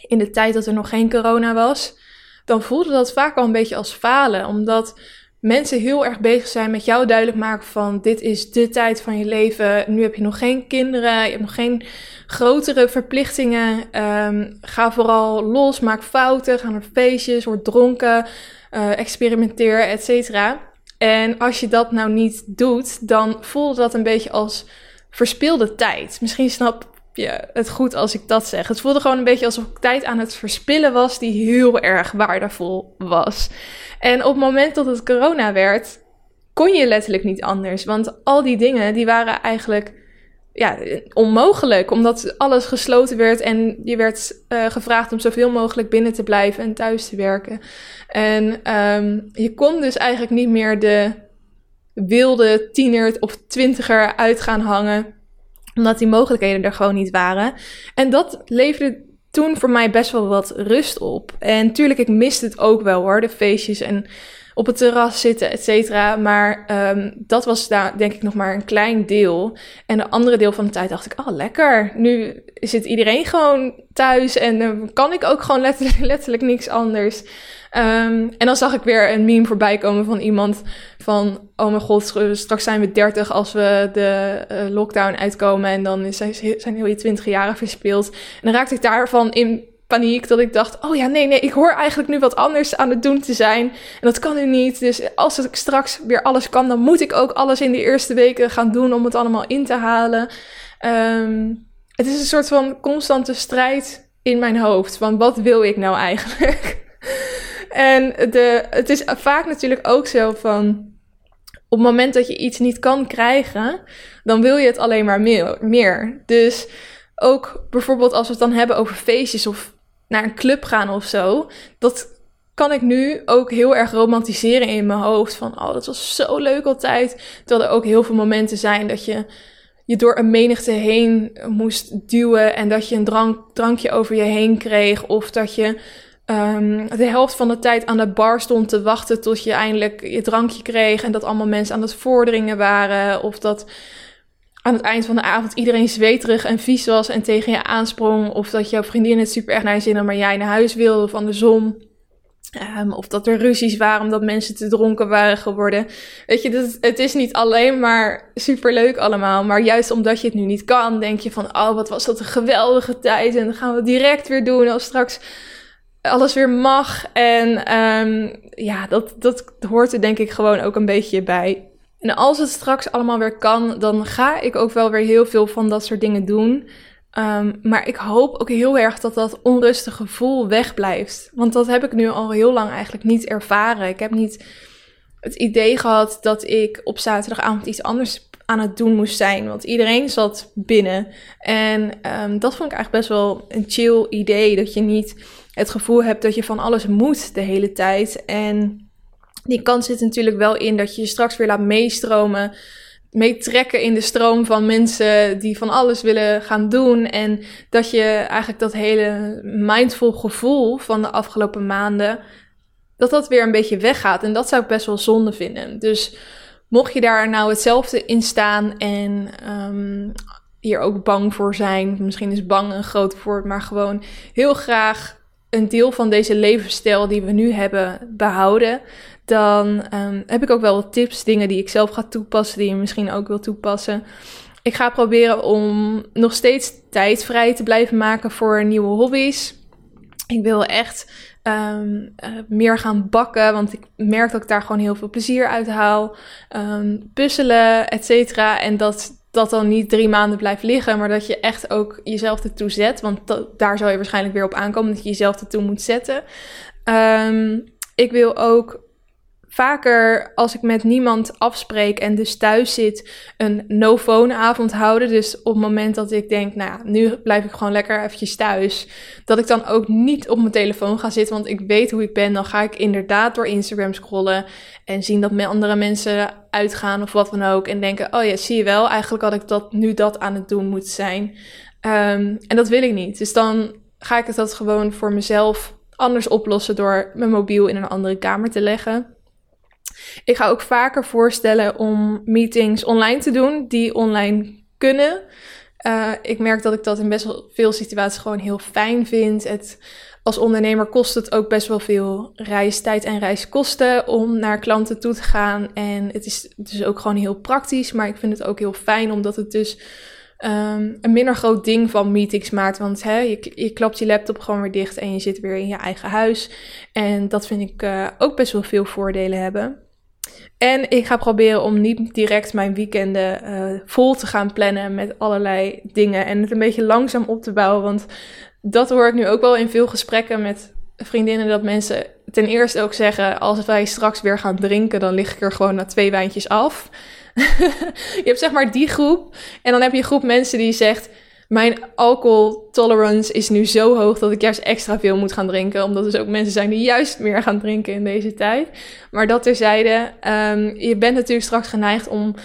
in de tijd dat er nog geen corona was, dan voelde dat vaak al een beetje als falen. Omdat mensen heel erg bezig zijn met jou duidelijk maken van dit is de tijd van je leven. Nu heb je nog geen kinderen, je hebt nog geen grotere verplichtingen. Um, ga vooral los, maak fouten, ga naar feestjes, word dronken, uh, experimenteer, et cetera. En als je dat nou niet doet, dan voelt dat een beetje als verspilde tijd. Misschien snap je het goed als ik dat zeg. Het voelde gewoon een beetje alsof ik tijd aan het verspillen was die heel erg waardevol was. En op het moment dat het corona werd, kon je letterlijk niet anders. Want al die dingen, die waren eigenlijk ja, onmogelijk, omdat alles gesloten werd en je werd uh, gevraagd om zoveel mogelijk binnen te blijven en thuis te werken. En um, je kon dus eigenlijk niet meer de wilde tiener of twintiger uit gaan hangen, omdat die mogelijkheden er gewoon niet waren. En dat leverde toen voor mij best wel wat rust op. En tuurlijk, ik miste het ook wel hoor, de feestjes en op het terras zitten, et cetera. Maar um, dat was daar denk ik nog maar een klein deel. En de andere deel van de tijd dacht ik, oh lekker, nu zit iedereen gewoon thuis en dan kan ik ook gewoon letterlijk, letterlijk niks anders. Um, en dan zag ik weer een meme voorbij komen van iemand van... oh mijn god, straks zijn we 30 als we de uh, lockdown uitkomen... en dan zijn, zijn heel je 20 jaren verspeeld. En dan raakte ik daarvan in paniek dat ik dacht: oh ja, nee, nee, ik hoor eigenlijk nu wat anders aan het doen te zijn. En dat kan nu niet. Dus als ik straks weer alles kan, dan moet ik ook alles in de eerste weken gaan doen om het allemaal in te halen. Um, het is een soort van constante strijd in mijn hoofd. Van wat wil ik nou eigenlijk? en de, het is vaak natuurlijk ook zo van. Op het moment dat je iets niet kan krijgen, dan wil je het alleen maar meer. meer. Dus ook bijvoorbeeld als we het dan hebben over feestjes of naar een club gaan of zo. Dat kan ik nu ook heel erg romantiseren in mijn hoofd. Van, oh, dat was zo leuk altijd. Terwijl er ook heel veel momenten zijn dat je je door een menigte heen moest duwen. En dat je een drank, drankje over je heen kreeg. Of dat je um, de helft van de tijd aan de bar stond te wachten tot je eindelijk je drankje kreeg. En dat allemaal mensen aan het voordringen waren. Of dat aan het eind van de avond iedereen zweterig en vies was en tegen je aansprong. Of dat jouw vriendin het super erg naar je zin had, maar jij naar huis wilde van de zon. Of dat er ruzies waren omdat mensen te dronken waren geworden. Weet je, dat, het is niet alleen maar superleuk allemaal. Maar juist omdat je het nu niet kan, denk je van... Oh, wat was dat een geweldige tijd. En dan gaan we direct weer doen als straks alles weer mag. En um, ja, dat, dat hoort er denk ik gewoon ook een beetje bij. En als het straks allemaal weer kan, dan ga ik ook wel weer heel veel van dat soort dingen doen. Um, maar ik hoop ook heel erg dat dat onrustige gevoel wegblijft. Want dat heb ik nu al heel lang eigenlijk niet ervaren. Ik heb niet het idee gehad dat ik op zaterdagavond iets anders aan het doen moest zijn. Want iedereen zat binnen. En um, dat vond ik eigenlijk best wel een chill idee. Dat je niet het gevoel hebt dat je van alles moet de hele tijd. En die kans zit natuurlijk wel in dat je je straks weer laat meestromen, meetrekken in de stroom van mensen die van alles willen gaan doen. En dat je eigenlijk dat hele mindful gevoel van de afgelopen maanden, dat dat weer een beetje weggaat. En dat zou ik best wel zonde vinden. Dus mocht je daar nou hetzelfde in staan en um, hier ook bang voor zijn, misschien is bang een groot woord, maar gewoon heel graag een deel van deze levensstijl die we nu hebben behouden, dan um, heb ik ook wel wat tips, dingen die ik zelf ga toepassen, die je misschien ook wil toepassen. Ik ga proberen om nog steeds tijd vrij te blijven maken voor nieuwe hobby's. Ik wil echt um, uh, meer gaan bakken, want ik merk dat ik daar gewoon heel veel plezier uit haal. Um, puzzelen, et cetera. En dat dat dan niet drie maanden blijft liggen, maar dat je echt ook jezelf ertoe zet. Want daar zal je waarschijnlijk weer op aankomen, dat je jezelf ertoe moet zetten. Ik wil ook vaker als ik met niemand afspreek en dus thuis zit, een no-phone avond houden. Dus op het moment dat ik denk, nou ja, nu blijf ik gewoon lekker eventjes thuis. Dat ik dan ook niet op mijn telefoon ga zitten, want ik weet hoe ik ben. Dan ga ik inderdaad door Instagram scrollen en zien dat andere mensen uitgaan of wat dan ook. En denken, oh ja, zie je wel, eigenlijk had ik dat nu dat aan het doen moeten zijn. Um, en dat wil ik niet. Dus dan ga ik het dat gewoon voor mezelf anders oplossen door mijn mobiel in een andere kamer te leggen. Ik ga ook vaker voorstellen om meetings online te doen die online kunnen. Uh, ik merk dat ik dat in best wel veel situaties gewoon heel fijn vind. Het, als ondernemer kost het ook best wel veel reistijd en reiskosten om naar klanten toe te gaan. En het is dus ook gewoon heel praktisch, maar ik vind het ook heel fijn omdat het dus um, een minder groot ding van meetings maakt. Want hè, je, je klapt je laptop gewoon weer dicht en je zit weer in je eigen huis. En dat vind ik uh, ook best wel veel voordelen hebben. En ik ga proberen om niet direct mijn weekenden uh, vol te gaan plannen met allerlei dingen. En het een beetje langzaam op te bouwen. Want dat hoor ik nu ook wel in veel gesprekken met vriendinnen dat mensen ten eerste ook zeggen: als wij straks weer gaan drinken, dan lig ik er gewoon na twee wijntjes af. je hebt zeg maar die groep. En dan heb je een groep mensen die zegt: Mijn alcohol tolerance is nu zo hoog dat ik juist extra veel moet gaan drinken. Omdat er dus ook mensen zijn die juist meer gaan drinken in deze tijd. Maar dat terzijde, um, je bent natuurlijk straks geneigd om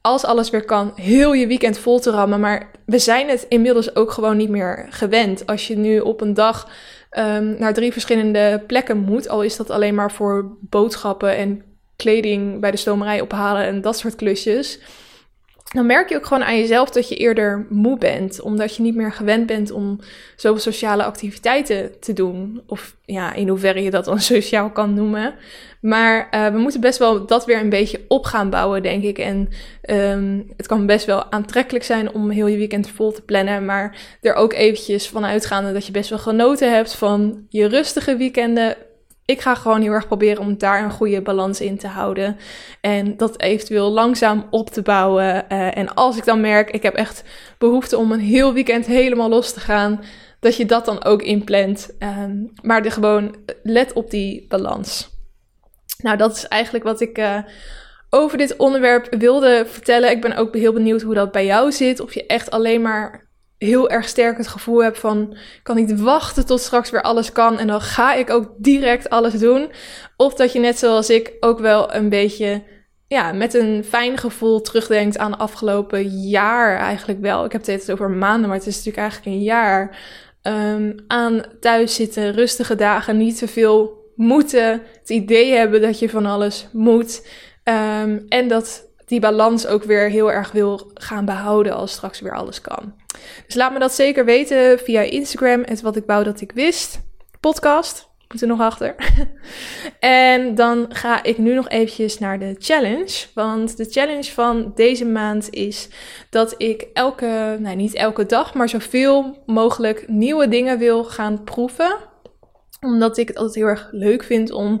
als alles weer kan, heel je weekend vol te rammen. Maar we zijn het inmiddels ook gewoon niet meer gewend. Als je nu op een dag um, naar drie verschillende plekken moet, al is dat alleen maar voor boodschappen en kleding bij de stomerij ophalen en dat soort klusjes. Dan merk je ook gewoon aan jezelf dat je eerder moe bent, omdat je niet meer gewend bent om zoveel sociale activiteiten te doen. Of ja, in hoeverre je dat dan sociaal kan noemen. Maar uh, we moeten best wel dat weer een beetje op gaan bouwen, denk ik. En um, het kan best wel aantrekkelijk zijn om heel je weekend vol te plannen. Maar er ook eventjes van uitgaande dat je best wel genoten hebt van je rustige weekenden. Ik ga gewoon heel erg proberen om daar een goede balans in te houden. En dat eventueel langzaam op te bouwen. Uh, en als ik dan merk, ik heb echt behoefte om een heel weekend helemaal los te gaan. Dat je dat dan ook inplant. Um, maar de gewoon let op die balans. Nou, dat is eigenlijk wat ik uh, over dit onderwerp wilde vertellen. Ik ben ook heel benieuwd hoe dat bij jou zit. Of je echt alleen maar heel erg sterk het gevoel hebt van... kan niet wachten tot straks weer alles kan en dan ga ik ook direct alles doen. Of dat je net zoals ik ook wel een beetje... Ja, met een fijn gevoel terugdenkt aan afgelopen jaar eigenlijk wel. Ik heb het over maanden, maar het is natuurlijk eigenlijk een jaar. Um, aan thuis zitten, rustige dagen, niet te veel moeten, het idee hebben dat je van alles moet. Um, en dat die balans ook weer heel erg wil gaan behouden als straks weer alles kan. Dus laat me dat zeker weten via Instagram, het wat ik wou dat ik wist. Podcast, moet er nog achter. en dan ga ik nu nog eventjes naar de challenge. Want de challenge van deze maand is dat ik elke, nou niet elke dag, maar zoveel mogelijk nieuwe dingen wil gaan proeven omdat ik het altijd heel erg leuk vind om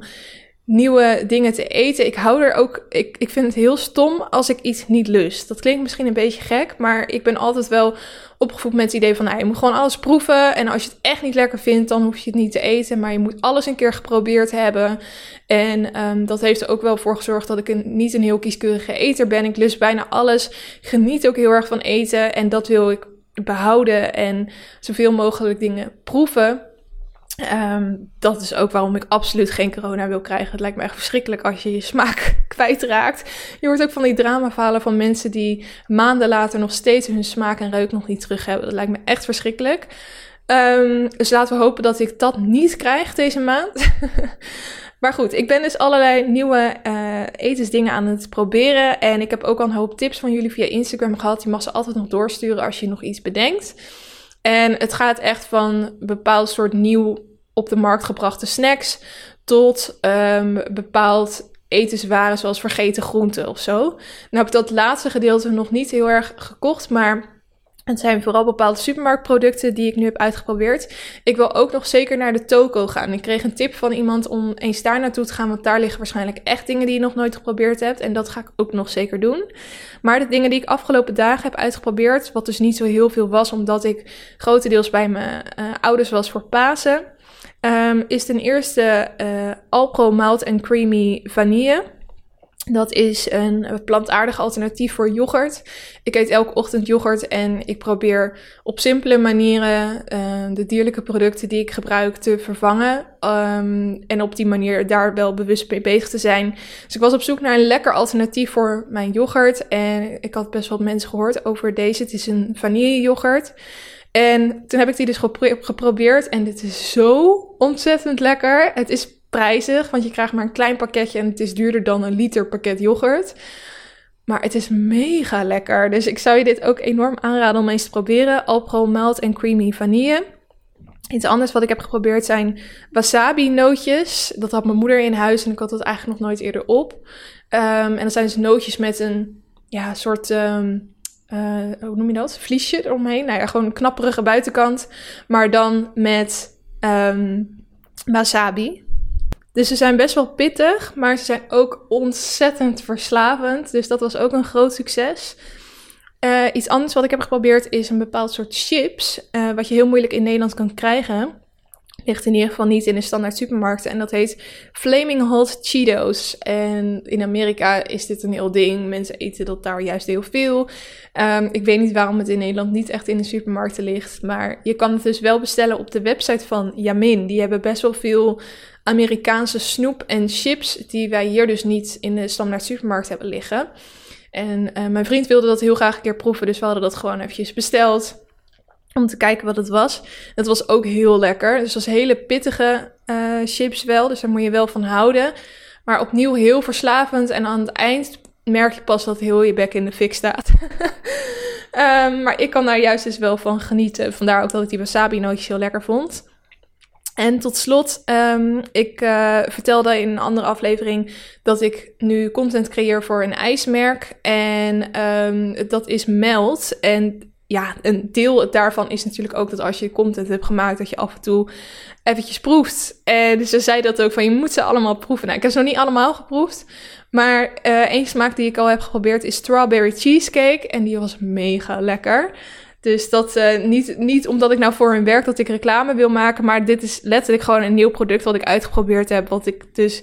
nieuwe dingen te eten. Ik hou er ook. Ik, ik vind het heel stom als ik iets niet lust. Dat klinkt misschien een beetje gek, maar ik ben altijd wel opgevoed met het idee van: nou, je moet gewoon alles proeven. En als je het echt niet lekker vindt, dan hoef je het niet te eten. Maar je moet alles een keer geprobeerd hebben. En um, dat heeft er ook wel voor gezorgd dat ik niet een heel kieskeurige eter ben. Ik lust bijna alles. Geniet ook heel erg van eten. En dat wil ik behouden en zoveel mogelijk dingen proeven. Um, dat is ook waarom ik absoluut geen corona wil krijgen. Het lijkt me echt verschrikkelijk als je je smaak kwijtraakt. Je hoort ook van die dramafalen van mensen die maanden later nog steeds hun smaak en reuk nog niet terug hebben. Dat lijkt me echt verschrikkelijk. Um, dus laten we hopen dat ik dat niet krijg deze maand. maar goed, ik ben dus allerlei nieuwe uh, etensdingen aan het proberen. En ik heb ook al een hoop tips van jullie via Instagram gehad. Je mag ze altijd nog doorsturen als je nog iets bedenkt. En het gaat echt van bepaald soort nieuw op de markt gebrachte snacks tot um, bepaald etenswaren zoals vergeten groenten of zo. Nou heb ik dat laatste gedeelte nog niet heel erg gekocht, maar het zijn vooral bepaalde supermarktproducten die ik nu heb uitgeprobeerd. Ik wil ook nog zeker naar de toko gaan. Ik kreeg een tip van iemand om eens daar naartoe te gaan, want daar liggen waarschijnlijk echt dingen die je nog nooit geprobeerd hebt. En dat ga ik ook nog zeker doen. Maar de dingen die ik afgelopen dagen heb uitgeprobeerd, wat dus niet zo heel veel was, omdat ik grotendeels bij mijn uh, ouders was voor Pasen, um, is ten eerste uh, Alpro Malt and Creamy Vanille. Dat is een plantaardig alternatief voor yoghurt. Ik eet elke ochtend yoghurt en ik probeer op simpele manieren uh, de dierlijke producten die ik gebruik te vervangen. Um, en op die manier daar wel bewust mee bezig te zijn. Dus ik was op zoek naar een lekker alternatief voor mijn yoghurt. En ik had best wel mensen gehoord over deze. Het is een vanille yoghurt. En toen heb ik die dus geprobeerd en dit is zo ontzettend lekker. Het is prijzig, want je krijgt maar een klein pakketje en het is duurder dan een liter pakket yoghurt. Maar het is mega lekker. Dus ik zou je dit ook enorm aanraden om eens te proberen. Alpro Malt en Creamy Vanille. Iets anders wat ik heb geprobeerd zijn wasabi nootjes. Dat had mijn moeder in huis en ik had dat eigenlijk nog nooit eerder op. Um, en dat zijn dus nootjes met een ja, soort, um, uh, hoe noem je dat? Vliesje eromheen. Nou ja, gewoon een knapperige buitenkant. Maar dan met um, wasabi. Dus ze zijn best wel pittig, maar ze zijn ook ontzettend verslavend. Dus dat was ook een groot succes. Uh, iets anders wat ik heb geprobeerd is een bepaald soort chips. Uh, wat je heel moeilijk in Nederland kan krijgen. Ligt in ieder geval niet in de standaard supermarkten. En dat heet Flaming Hot Cheetos. En in Amerika is dit een heel ding. Mensen eten dat daar juist heel veel. Um, ik weet niet waarom het in Nederland niet echt in de supermarkten ligt. Maar je kan het dus wel bestellen op de website van Yamin. Die hebben best wel veel Amerikaanse snoep en chips. Die wij hier dus niet in de standaard supermarkt hebben liggen. En uh, mijn vriend wilde dat heel graag een keer proeven. Dus we hadden dat gewoon eventjes besteld om te kijken wat het was. Het was ook heel lekker. Dus het was hele pittige uh, chips wel, dus daar moet je wel van houden. Maar opnieuw heel verslavend en aan het eind merk je pas dat heel je bek in de fik staat. um, maar ik kan daar juist dus wel van genieten. Vandaar ook dat ik die wasabi nootjes heel lekker vond. En tot slot, um, ik uh, vertelde in een andere aflevering dat ik nu content creëer voor een ijsmerk. En um, dat is Meld. En ja, een deel daarvan is natuurlijk ook dat als je content hebt gemaakt, dat je af en toe eventjes proeft. En dus ze zei dat ook van, je moet ze allemaal proeven. Nou, ik heb ze nog niet allemaal geproefd, maar uh, één smaak die ik al heb geprobeerd is strawberry cheesecake. En die was mega lekker. Dus dat uh, niet, niet omdat ik nou voor hun werk dat ik reclame wil maken, maar dit is letterlijk gewoon een nieuw product wat ik uitgeprobeerd heb, wat ik dus,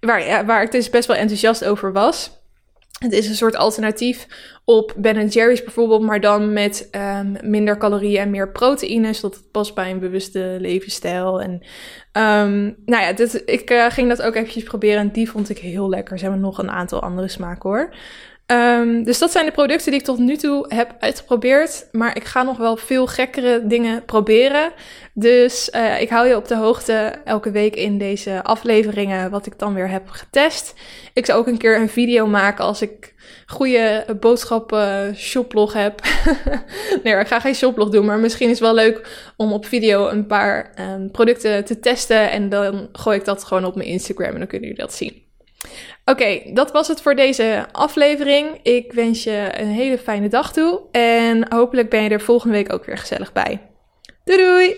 waar, waar ik dus best wel enthousiast over was. Het is een soort alternatief op Ben Jerry's bijvoorbeeld, maar dan met um, minder calorieën en meer proteïne, zodat het past bij een bewuste levensstijl. En um, nou ja, dit, ik uh, ging dat ook eventjes proberen en die vond ik heel lekker. Ze hebben nog een aantal andere smaken hoor. Um, dus dat zijn de producten die ik tot nu toe heb uitgeprobeerd. Maar ik ga nog wel veel gekkere dingen proberen. Dus uh, ik hou je op de hoogte elke week in deze afleveringen wat ik dan weer heb getest. Ik zou ook een keer een video maken als ik goede boodschappen shoplog heb. nee, ik ga geen shoplog doen, maar misschien is het wel leuk om op video een paar um, producten te testen. En dan gooi ik dat gewoon op mijn Instagram en dan kunnen jullie dat zien. Oké, dat was het voor deze aflevering. Ik wens je een hele fijne dag toe. En hopelijk ben je er volgende week ook weer gezellig bij. Doei doei!